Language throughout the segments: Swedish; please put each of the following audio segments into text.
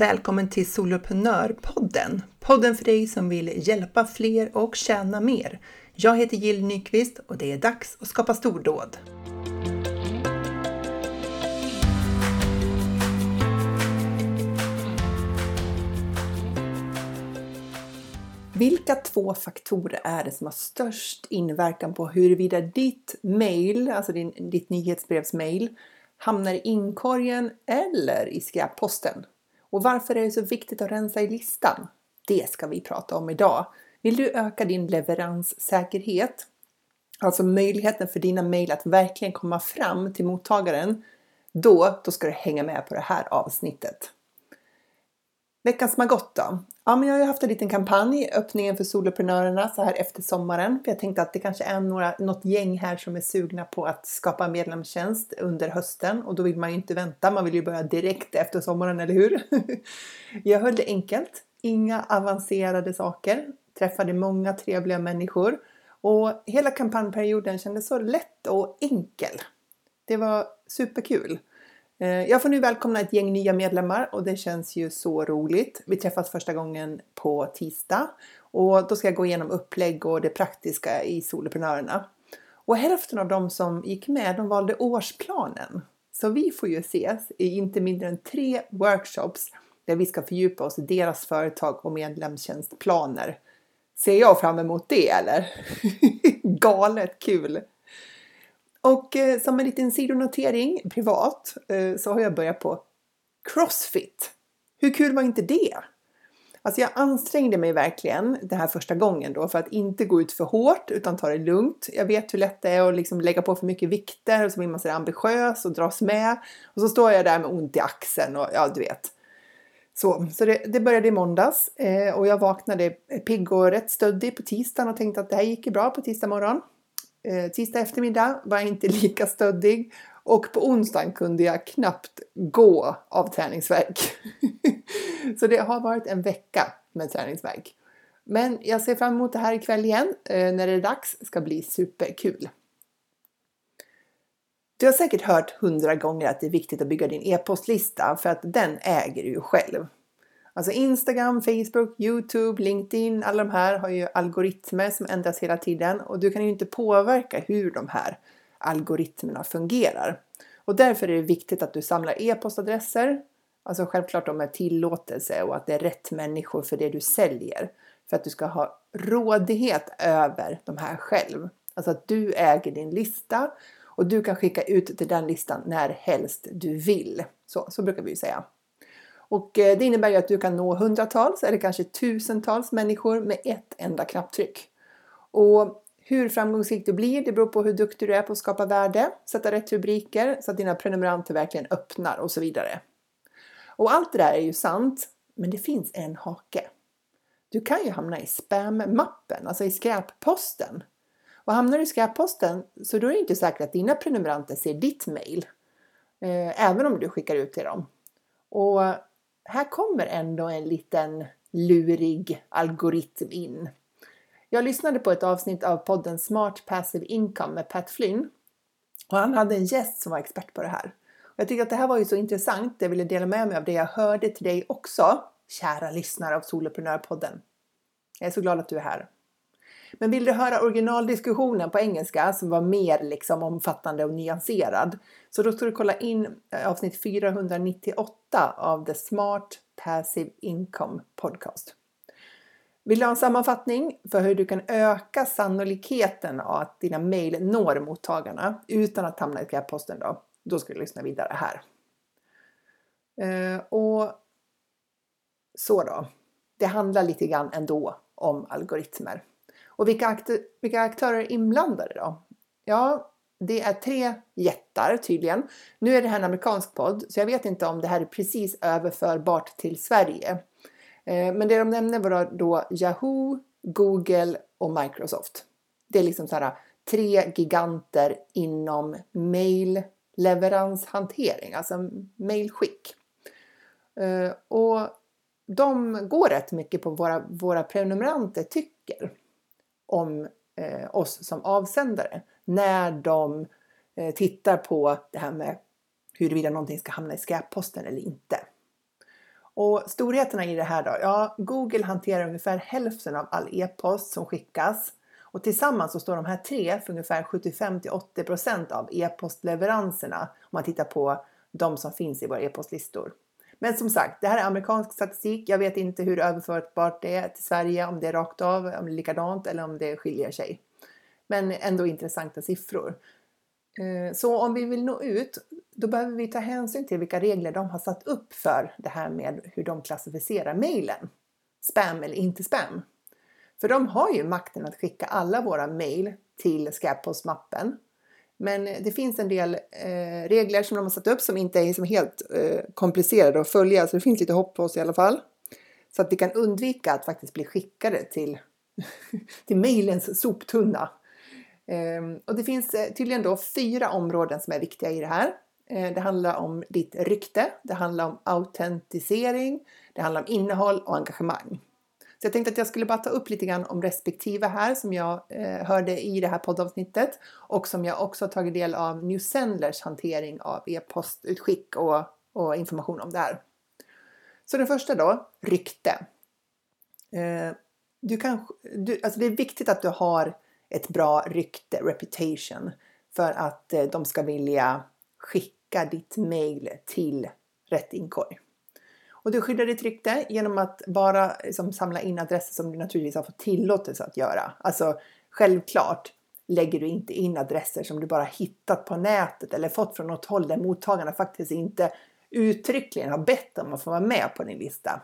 Välkommen till Soloprenörpodden! Podden för dig som vill hjälpa fler och tjäna mer. Jag heter Jill Nyqvist och det är dags att skapa stordåd. Vilka två faktorer är det som har störst inverkan på huruvida ditt mail, alltså din, ditt nyhetsbrevsmail, hamnar i inkorgen eller i skräpposten? Och varför är det så viktigt att rensa i listan? Det ska vi prata om idag. Vill du öka din leveranssäkerhet, alltså möjligheten för dina mejl att verkligen komma fram till mottagaren, då, då ska du hänga med på det här avsnittet. Veckan som har gått då? Ja, men jag har ju haft en liten kampanj, öppningen för soloprenörerna så här efter sommaren. För jag tänkte att det kanske är några, något gäng här som är sugna på att skapa en medlemstjänst under hösten och då vill man ju inte vänta. Man vill ju börja direkt efter sommaren, eller hur? jag höll det enkelt. Inga avancerade saker. Träffade många trevliga människor och hela kampanjperioden kändes så lätt och enkel. Det var superkul. Eh, jag får nu välkomna ett gäng nya medlemmar och det känns ju så roligt. Vi träffas första gången på tisdag och då ska jag gå igenom upplägg och det praktiska i Soloprenörerna. Och hälften av dem som gick med, de valde årsplanen. Så vi får ju ses i inte mindre än tre workshops där vi ska fördjupa oss i deras företag och medlemstjänstplaner. Ser jag fram emot det eller? Galet kul! Och eh, som en liten sidonotering privat eh, så har jag börjat på Crossfit. Hur kul var inte det? Alltså jag ansträngde mig verkligen den här första gången då för att inte gå ut för hårt utan ta det lugnt. Jag vet hur lätt det är att liksom lägga på för mycket vikter och så blir man så ambitiös och dras med. Och så står jag där med ont i axeln och ja, du vet. Så, så det, det började i måndags eh, och jag vaknade pigg och rätt stöddig på tisdagen och tänkte att det här gick ju bra på tisdag morgon. Eh, tisdag eftermiddag var jag inte lika stöddig och på onsdagen kunde jag knappt gå av träningsverk. så det har varit en vecka med träningsverk. Men jag ser fram emot det här ikväll igen eh, när det är dags. Det ska bli superkul. Du har säkert hört hundra gånger att det är viktigt att bygga din e-postlista för att den äger du ju själv. Alltså Instagram, Facebook, Youtube, LinkedIn, alla de här har ju algoritmer som ändras hela tiden och du kan ju inte påverka hur de här algoritmerna fungerar. Och därför är det viktigt att du samlar e-postadresser, alltså självklart de med tillåtelse och att det är rätt människor för det du säljer. För att du ska ha rådighet över de här själv. Alltså att du äger din lista och du kan skicka ut till den listan när helst du vill. Så, så brukar vi ju säga. Och eh, det innebär ju att du kan nå hundratals eller kanske tusentals människor med ett enda knapptryck. Och hur framgångsrik du blir, det beror på hur duktig du är på att skapa värde, sätta rätt rubriker så att dina prenumeranter verkligen öppnar och så vidare. Och allt det där är ju sant, men det finns en hake. Du kan ju hamna i spam-mappen, alltså i skräpposten. Och hamnar du i skräpposten så då är det inte säkert att dina prenumeranter ser ditt mail, eh, även om du skickar ut till dem. Och här kommer ändå en liten lurig algoritm in. Jag lyssnade på ett avsnitt av podden Smart Passive Income med Pat Flynn och han hade en gäst som var expert på det här. Och jag tycker att det här var ju så intressant. Jag ville dela med mig av det jag hörde till dig också, kära lyssnare av Soloprenörpodden. Jag är så glad att du är här. Men vill du höra originaldiskussionen på engelska som var mer liksom omfattande och nyanserad så då ska du kolla in eh, avsnitt 498 av The Smart Passive Income Podcast. Vill du ha en sammanfattning för hur du kan öka sannolikheten av att dina mejl når mottagarna utan att hamna i skräpposten då? Då ska du lyssna vidare här. Eh, och så då. Det handlar lite grann ändå om algoritmer. Och vilka, akt vilka aktörer är inblandade då? Ja, det är tre jättar tydligen. Nu är det här en amerikansk podd, så jag vet inte om det här är precis överförbart till Sverige. Eh, men det de nämner var då Yahoo, Google och Microsoft. Det är liksom så här tre giganter inom mailleveranshantering, alltså mailskick. Eh, och de går rätt mycket på vad våra, våra prenumeranter tycker om eh, oss som avsändare när de eh, tittar på det här med huruvida någonting ska hamna i skräpposten eller inte. Och storheterna i det här då? Ja, Google hanterar ungefär hälften av all e-post som skickas och tillsammans så står de här tre för ungefär 75 till 80 procent av e-postleveranserna om man tittar på de som finns i våra e-postlistor. Men som sagt, det här är amerikansk statistik. Jag vet inte hur överförbart det är till Sverige, om det är rakt av, om det är likadant eller om det skiljer sig. Men ändå intressanta siffror. Eh, så om vi vill nå ut, då behöver vi ta hänsyn till vilka regler de har satt upp för det här med hur de klassificerar mejlen. Spam eller inte spam. För de har ju makten att skicka alla våra mejl till skräppostmappen. Men eh, det finns en del eh, regler som de har satt upp som inte är som helt eh, komplicerade att följa, så det finns lite hopp på oss i alla fall. Så att vi kan undvika att faktiskt bli skickade till, till mejlens soptunna. Eh, och det finns eh, tydligen då fyra områden som är viktiga i det här. Eh, det handlar om ditt rykte, det handlar om autentisering, det handlar om innehåll och engagemang. Så jag tänkte att jag skulle bara ta upp lite grann om respektive här som jag eh, hörde i det här poddavsnittet och som jag också tagit del av New Sendlers hantering av e-postutskick och, och information om det här. Så den första då, rykte. Eh, du kan, du, alltså det är viktigt att du har ett bra rykte, reputation, för att eh, de ska vilja skicka ditt mail till rätt inkorg. Och du skyddar ditt rykte genom att bara liksom, samla in adresser som du naturligtvis har fått tillåtelse att göra. Alltså självklart lägger du inte in adresser som du bara hittat på nätet eller fått från något håll där mottagarna faktiskt inte uttryckligen har bett om att få vara med på din lista.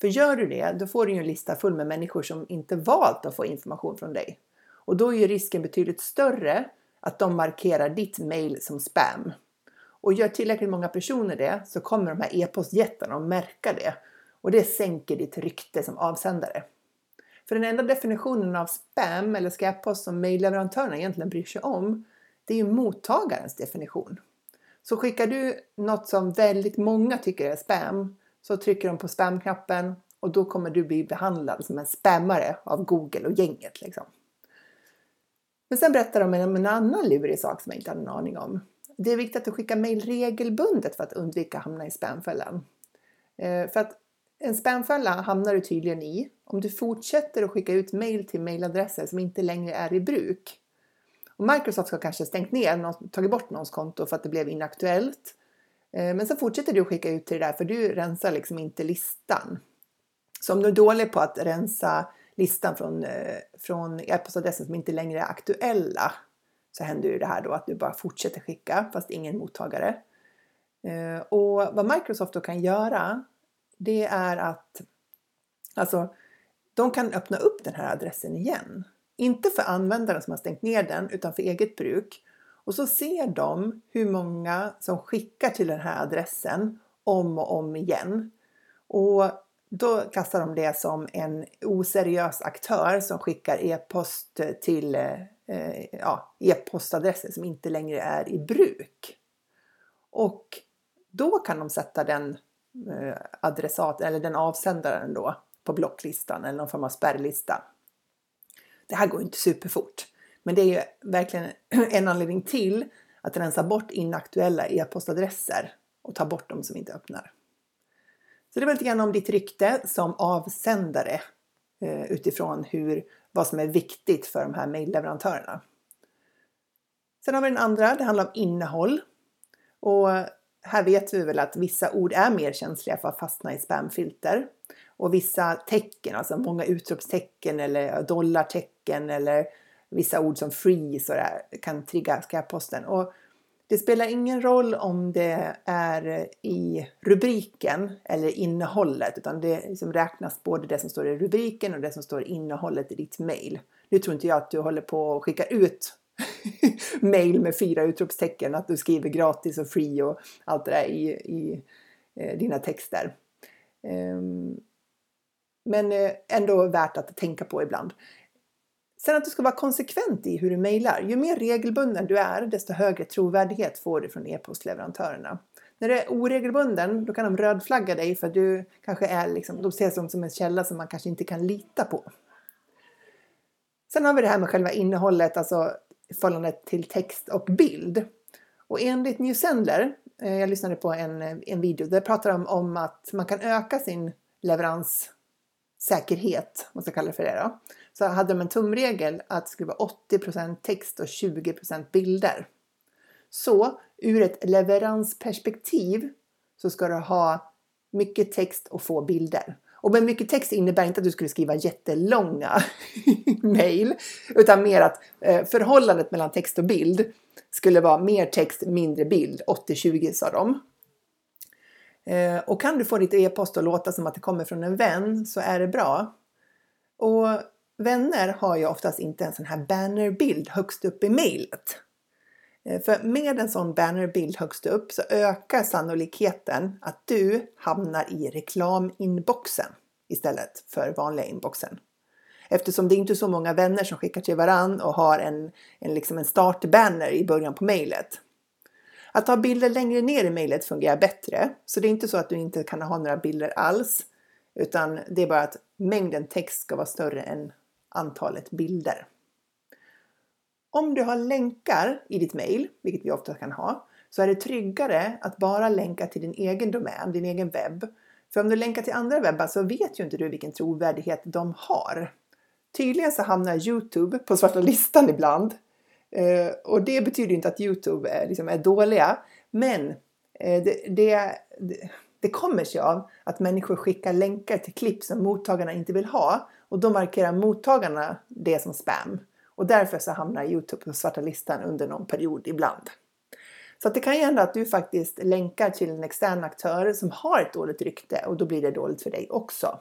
För gör du det, då får du ju en lista full med människor som inte valt att få information från dig. Och då är ju risken betydligt större att de markerar ditt mail som spam. Och gör tillräckligt många personer det så kommer de här e-postjättarna att märka det. Och det sänker ditt rykte som avsändare. För den enda definitionen av spam eller skräppost som mejlleverantörerna egentligen bryr sig om, det är ju mottagarens definition. Så skickar du något som väldigt många tycker är spam, så trycker de på spamknappen och då kommer du bli behandlad som en spammare av Google och gänget. Liksom. Men sen berättar de om en annan lurig sak som jag inte hade en aning om. Det är viktigt att du skickar mejl regelbundet för att undvika att hamna i spamfällan. Eh, för att en spamfälla hamnar du tydligen i om du fortsätter att skicka ut mejl till mejladresser som inte längre är i bruk. Och Microsoft ska kanske stängt ner, tagit bort någons konto för att det blev inaktuellt. Eh, men så fortsätter du att skicka ut till det där för du rensar liksom inte listan. Så om du är dålig på att rensa listan från, eh, från e-postadresser som inte längre är aktuella så händer ju det här då att du bara fortsätter skicka fast ingen mottagare. Eh, och vad Microsoft då kan göra det är att alltså, de kan öppna upp den här adressen igen. Inte för användaren som har stängt ner den utan för eget bruk. Och så ser de hur många som skickar till den här adressen om och om igen. Och då kastar de det som en oseriös aktör som skickar e-post till eh, Eh, ja, e-postadresser som inte längre är i bruk. Och då kan de sätta den eh, adressat eller den avsändaren då på blocklistan eller någon form av spärrlista. Det här går inte superfort, men det är ju verkligen en anledning till att rensa bort inaktuella e-postadresser och ta bort de som inte öppnar. Så det var lite grann om ditt rykte som avsändare Eh, utifrån hur, vad som är viktigt för de här mejlleverantörerna. Sen har vi den andra, det handlar om innehåll. Och här vet vi väl att vissa ord är mer känsliga för att fastna i spamfilter. Och vissa tecken, alltså många utropstecken eller dollartecken eller vissa ord som freeze och där, kan trigga skräpposten. Och det spelar ingen roll om det är i rubriken eller innehållet utan det liksom räknas både det som står i rubriken och det som står i innehållet i ditt mail. Nu tror inte jag att du håller på att skicka ut mail med fyra utropstecken, att du skriver gratis och free och allt det där i, i eh, dina texter. Um, men eh, ändå värt att tänka på ibland. Sen att du ska vara konsekvent i hur du mejlar. Ju mer regelbunden du är, desto högre trovärdighet får du från e-postleverantörerna. När du är oregelbunden, då kan de rödflagga dig för att du kanske är liksom, de ses som, som en källa som man kanske inte kan lita på. Sen har vi det här med själva innehållet, alltså förhållandet till text och bild. Och enligt New Sendler eh, jag lyssnade på en, en video där pratar de om att man kan öka sin leverans säkerhet, måste jag kalla det för det då. Så hade de en tumregel att det skulle vara 80% text och 20% bilder. Så ur ett leveransperspektiv så ska du ha mycket text och få bilder. Och med mycket text innebär inte att du skulle skriva jättelånga mejl, utan mer att eh, förhållandet mellan text och bild skulle vara mer text, mindre bild. 80-20 sa de. Eh, och kan du få ditt e-post att låta som att det kommer från en vän så är det bra. Och vänner har ju oftast inte en sån här bannerbild högst upp i mejlet. Eh, för med en sån bannerbild högst upp så ökar sannolikheten att du hamnar i reklaminboxen istället för vanliga inboxen. Eftersom det inte är så många vänner som skickar till varann och har en, en, liksom en startbanner i början på mejlet. Att ha bilder längre ner i mejlet fungerar bättre. Så det är inte så att du inte kan ha några bilder alls. Utan det är bara att mängden text ska vara större än antalet bilder. Om du har länkar i ditt mejl, vilket vi ofta kan ha, så är det tryggare att bara länka till din egen domän, din egen webb. För om du länkar till andra webbar så vet ju inte du vilken trovärdighet de har. Tydligen så hamnar Youtube på svarta listan ibland. Eh, och det betyder inte att Youtube är, liksom, är dåliga. Men eh, det, det, det kommer sig av att människor skickar länkar till klipp som mottagarna inte vill ha. Och då markerar mottagarna det som spam. Och därför så hamnar Youtube på svarta listan under någon period ibland. Så det kan ju hända att du faktiskt länkar till en extern aktör som har ett dåligt rykte och då blir det dåligt för dig också.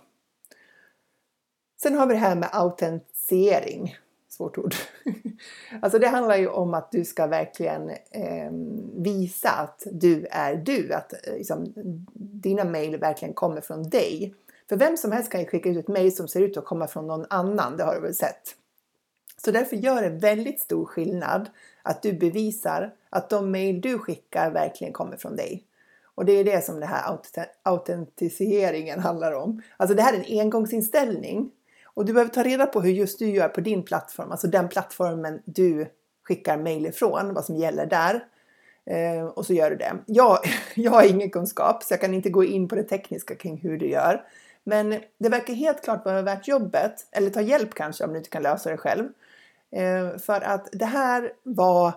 Sen har vi det här med autentisering. Svårt ord. alltså det handlar ju om att du ska verkligen eh, visa att du är du. Att eh, liksom, dina mejl verkligen kommer från dig. För vem som helst kan ju skicka ut ett mejl som ser ut att komma från någon annan. Det har du väl sett? Så därför gör det väldigt stor skillnad att du bevisar att de mejl du skickar verkligen kommer från dig. Och det är det som den här autentiseringen handlar om. Alltså det här är en engångsinställning. Och du behöver ta reda på hur just du gör på din plattform, alltså den plattformen du skickar mejl ifrån, vad som gäller där. Eh, och så gör du det. Jag, jag har ingen kunskap så jag kan inte gå in på det tekniska kring hur du gör. Men det verkar helt klart vara värt jobbet, eller ta hjälp kanske om du inte kan lösa det själv. Eh, för att det här var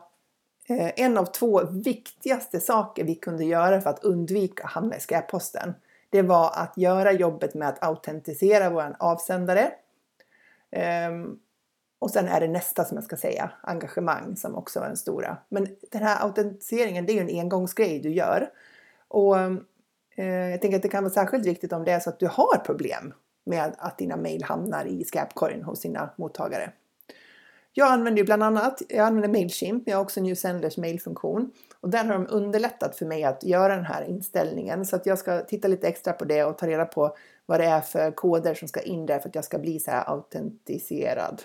eh, en av två viktigaste saker vi kunde göra för att undvika att hamna i skräpposten. Det var att göra jobbet med att autentisera vår avsändare. Um, och sen är det nästa som jag ska säga, engagemang som också är den stora. Men den här autentiseringen det är ju en engångsgrej du gör. Och eh, jag tänker att det kan vara särskilt viktigt om det är så att du har problem med att dina mejl hamnar i skräpkorgen hos dina mottagare. Jag använder ju bland annat, jag använder Mailchimp, men jag har också New Senders mailfunktion. Och där har de underlättat för mig att göra den här inställningen. Så att jag ska titta lite extra på det och ta reda på vad det är för koder som ska in där för att jag ska bli så här autentiserad.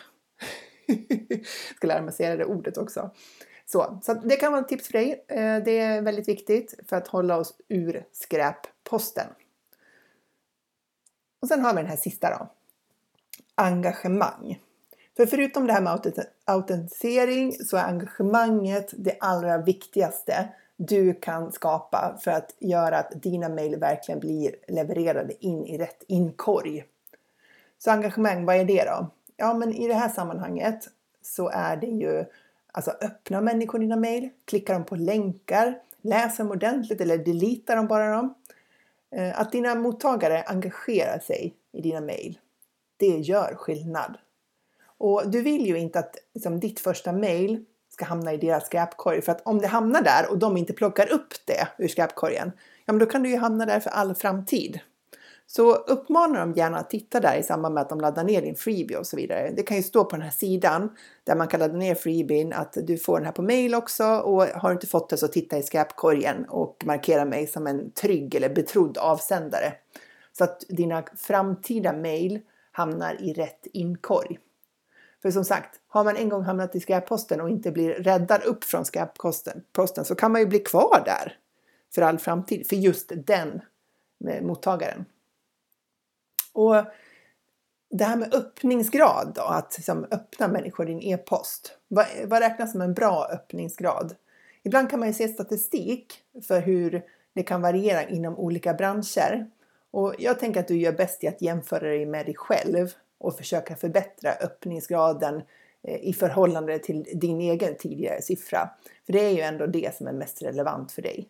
jag ska lära mig säga det ordet också. Så, så det kan vara ett tips för dig. Eh, det är väldigt viktigt för att hålla oss ur skräpposten. Och sen har vi den här sista då. Engagemang. För förutom det här med autentisering så är engagemanget det allra viktigaste du kan skapa för att göra att dina mejl verkligen blir levererade in i rätt inkorg. Så engagemang, vad är det då? Ja, men i det här sammanhanget så är det ju alltså öppna människor dina mejl, klicka dem på länkar, läs dem ordentligt eller delita dem bara dem. Eh, att dina mottagare engagerar sig i dina mejl, det gör skillnad. Och du vill ju inte att liksom, ditt första mail ska hamna i deras skräpkorg. För att om det hamnar där och de inte plockar upp det ur skräpkorgen, ja men då kan du ju hamna där för all framtid. Så uppmanar dem gärna att titta där i samband med att de laddar ner din freebie och så vidare. Det kan ju stå på den här sidan där man kan ladda ner freebien att du får den här på mail också och har du inte fått det så titta i skräpkorgen och markera mig som en trygg eller betrodd avsändare. Så att dina framtida mail hamnar i rätt inkorg. För som sagt, har man en gång hamnat i skräpposten och inte blir räddad upp från skräpposten så kan man ju bli kvar där för all framtid, för just den eh, mottagaren. Och det här med öppningsgrad då, att liksom öppna människor din e-post. Vad, vad räknas som en bra öppningsgrad? Ibland kan man ju se statistik för hur det kan variera inom olika branscher. Och jag tänker att du gör bäst i att jämföra dig med dig själv och försöka förbättra öppningsgraden eh, i förhållande till din egen tidigare siffra. För det är ju ändå det som är mest relevant för dig.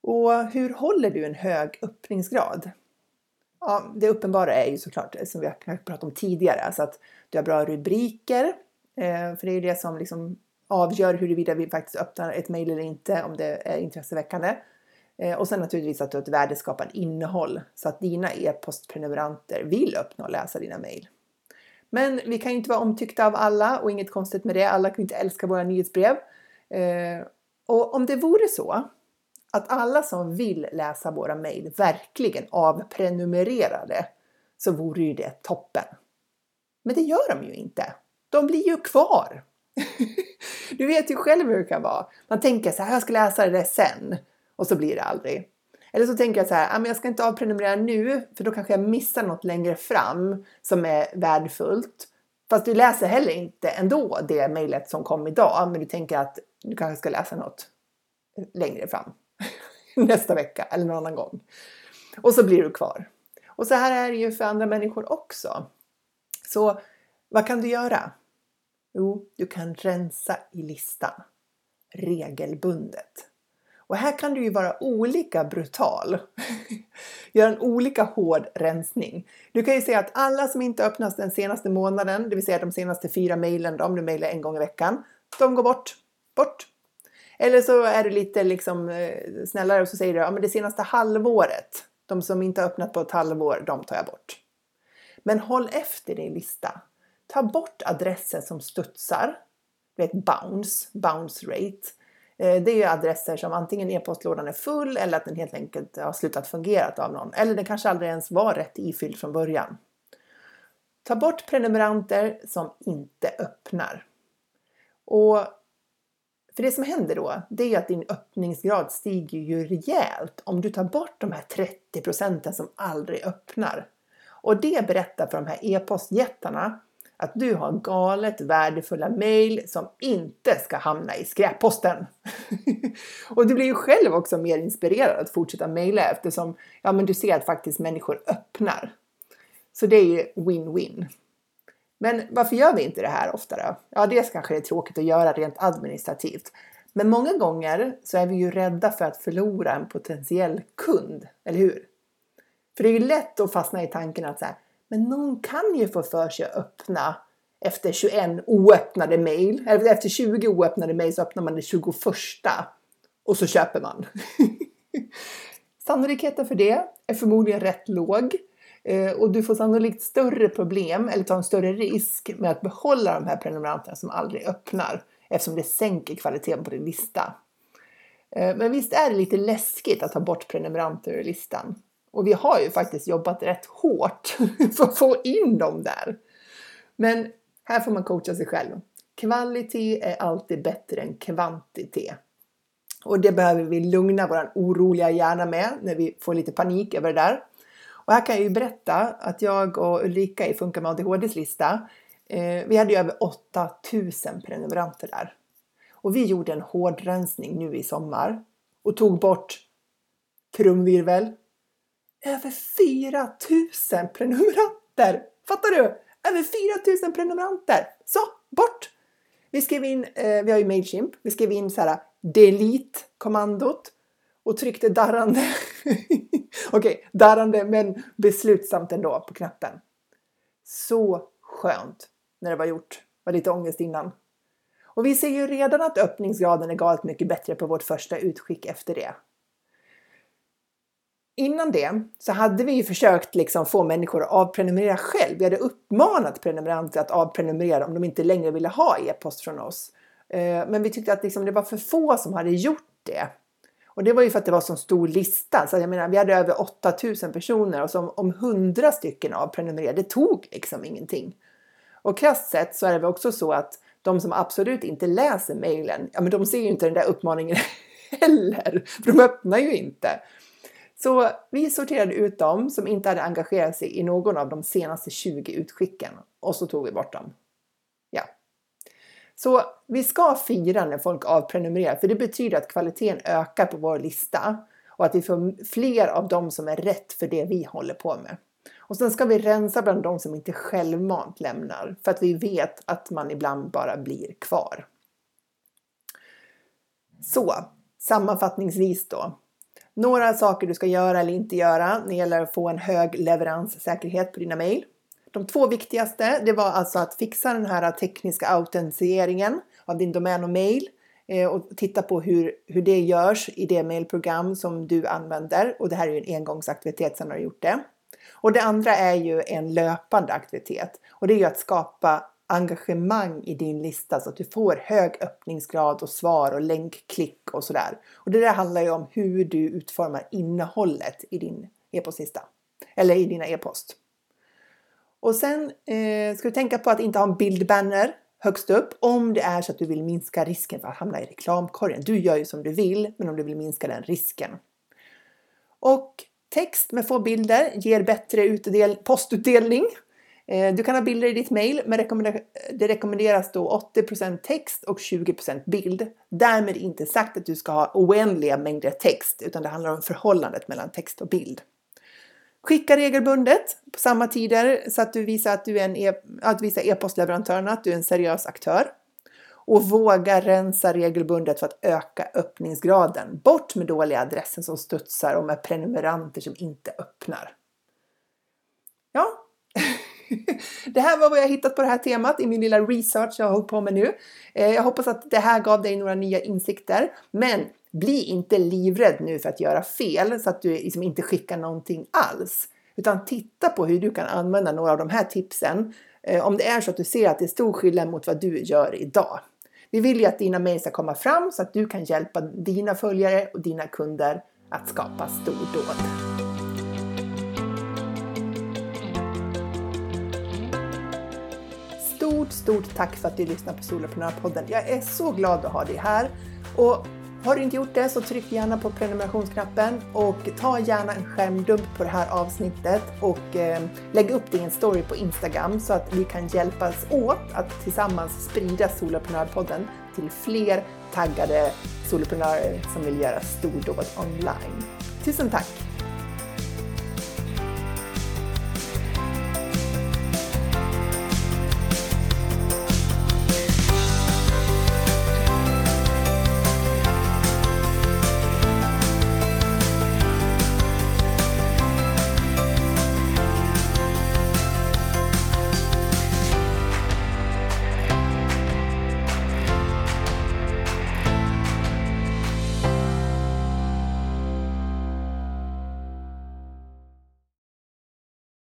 Och hur håller du en hög öppningsgrad? Ja, det uppenbara är ju såklart, som vi har pratat om tidigare, alltså att du har bra rubriker. Eh, för det är ju det som liksom avgör huruvida vi faktiskt öppnar ett mejl eller inte, om det är intresseväckande. Eh, och sen naturligtvis att du har ett värdeskapande innehåll så att dina e-postprenumeranter vill öppna och läsa dina mejl. Men vi kan ju inte vara omtyckta av alla och inget konstigt med det. Alla kan ju inte älska våra nyhetsbrev. Eh, och om det vore så att alla som vill läsa våra mejl verkligen avprenumererade så vore ju det toppen. Men det gör de ju inte. De blir ju kvar. du vet ju själv hur det kan vara. Man tänker så här, jag ska läsa det där sen. Och så blir det aldrig. Eller så tänker jag så här, ah, jag ska inte avprenumerera nu för då kanske jag missar något längre fram som är värdefullt. Fast du läser heller inte ändå det mejlet som kom idag, men du tänker att du kanske ska läsa något längre fram. Nästa vecka eller någon annan gång. Och så blir du kvar. Och så här är det ju för andra människor också. Så vad kan du göra? Jo, du kan rensa i listan regelbundet. Och här kan du ju vara olika brutal. Göra en olika hård rensning. Du kan ju säga att alla som inte öppnas den senaste månaden, det vill säga de senaste fyra mejlen, om du mejlar en gång i veckan, de går bort. Bort! Eller så är du lite liksom eh, snällare och så säger du ja, men det senaste halvåret, de som inte har öppnat på ett halvår, de tar jag bort. Men håll efter din lista. Ta bort adresser som studsar. Du vet bounce, bounce rate. Eh, det är adresser som antingen e-postlådan är full eller att den helt enkelt har slutat fungera av någon. Eller den kanske aldrig ens var rätt ifylld från början. Ta bort prenumeranter som inte öppnar. Och för det som händer då, det är att din öppningsgrad stiger ju rejält om du tar bort de här 30 procenten som aldrig öppnar. Och det berättar för de här e-postjättarna att du har galet värdefulla mejl som inte ska hamna i skräpposten. och du blir ju själv också mer inspirerad att fortsätta mejla eftersom ja, men du ser att faktiskt människor öppnar. Så det är ju win-win. Men varför gör vi inte det här oftare? Ja, dels kanske det är tråkigt att göra rent administrativt. Men många gånger så är vi ju rädda för att förlora en potentiell kund, eller hur? För det är ju lätt att fastna i tanken att så här, men någon kan ju få för sig att öppna efter 21 oöppnade mejl. Eller efter 20 oöppnade mejl så öppnar man det 21 och så köper man. Sannolikheten för det är förmodligen rätt låg eh, och du får sannolikt större problem eller ta en större risk med att behålla de här prenumeranterna som aldrig öppnar eftersom det sänker kvaliteten på din lista. Eh, men visst är det lite läskigt att ta bort prenumeranter ur listan. Och vi har ju faktiskt jobbat rätt hårt för att få in dem där. Men här får man coacha sig själv. Kvalitet är alltid bättre än kvantitet. Och det behöver vi lugna vår oroliga hjärna med när vi får lite panik över det där. Och här kan jag ju berätta att jag och Ulrika i Funka med ADHDs lista, eh, vi hade ju över 8000 prenumeranter där. Och vi gjorde en hårdrensning nu i sommar och tog bort trumvirvel, över 4000 prenumeranter! Fattar du? Över 4000 prenumeranter! Så, bort! Vi skrev in, eh, vi har ju Mailchimp, vi skrev in så här delete-kommandot och tryckte darrande, okej, okay, darrande men beslutsamt ändå på knappen. Så skönt när det var gjort. var lite ångest innan. Och vi ser ju redan att öppningsgraden är galet mycket bättre på vårt första utskick efter det innan det så hade vi ju försökt liksom få människor att avprenumerera själv. Vi hade uppmanat prenumeranter att avprenumerera om de inte längre ville ha e-post från oss. Eh, men vi tyckte att liksom det var för få som hade gjort det. Och det var ju för att det var så stor lista. Så jag menar, vi hade över 8000 personer och som om 100 stycken avprenumererade, det tog liksom ingenting. Och krasst sett så är det väl också så att de som absolut inte läser mejlen, ja men de ser ju inte den där uppmaningen heller, för de öppnar ju inte. Så vi sorterade ut dem som inte hade engagerat sig i någon av de senaste 20 utskicken och så tog vi bort dem. Ja. Så vi ska fira när folk avprenumererar, för det betyder att kvaliteten ökar på vår lista och att vi får fler av dem som är rätt för det vi håller på med. Och sen ska vi rensa bland de som inte självmant lämnar, för att vi vet att man ibland bara blir kvar. Så, sammanfattningsvis då. Några saker du ska göra eller inte göra när det gäller att få en hög leveranssäkerhet på dina mejl. De två viktigaste, det var alltså att fixa den här tekniska autentiseringen av din domän och mejl eh, och titta på hur, hur det görs i det mejlprogram som du använder. Och det här är ju en engångsaktivitet sen har du gjort det. Och det andra är ju en löpande aktivitet och det är ju att skapa engagemang i din lista så att du får hög öppningsgrad och svar och länkklick och sådär. Och det där handlar ju om hur du utformar innehållet i din e-postlista eller i dina e-post. Och sen eh, ska du tänka på att inte ha en bildbanner högst upp om det är så att du vill minska risken för att hamna i reklamkorgen. Du gör ju som du vill, men om du vill minska den risken. Och text med få bilder ger bättre utdel postutdelning. Eh, du kan ha bilder i ditt mail, men det rekommenderas då 80% text och 20% bild. Därmed inte sagt att du ska ha oändliga mängder text, utan det handlar om förhållandet mellan text och bild. Skicka regelbundet på samma tider så att du visar att du är en e att visa e-postleverantörerna att du är en seriös aktör. Och våga rensa regelbundet för att öka öppningsgraden. Bort med dåliga adresser som studsar och med prenumeranter som inte öppnar. Ja, det här var vad jag hittat på det här temat i min lilla research jag har hållit på med nu. Eh, jag hoppas att det här gav dig några nya insikter. Men bli inte livrädd nu för att göra fel så att du liksom inte skickar någonting alls. Utan titta på hur du kan använda några av de här tipsen eh, om det är så att du ser att det är stor skillnad mot vad du gör idag. Vi vill ju att dina mejl ska komma fram så att du kan hjälpa dina följare och dina kunder att skapa stordåd. Stort, stort tack för att du lyssnar på Soloprenörpodden. Jag är så glad att ha dig här. Och har du inte gjort det så tryck gärna på prenumerationsknappen och ta gärna en skärmdump på det här avsnittet och eh, lägg upp det i en story på Instagram så att vi kan hjälpas åt att tillsammans sprida Soloprenörpodden till fler taggade soloprenörer som vill göra stordåd online. Tusen tack!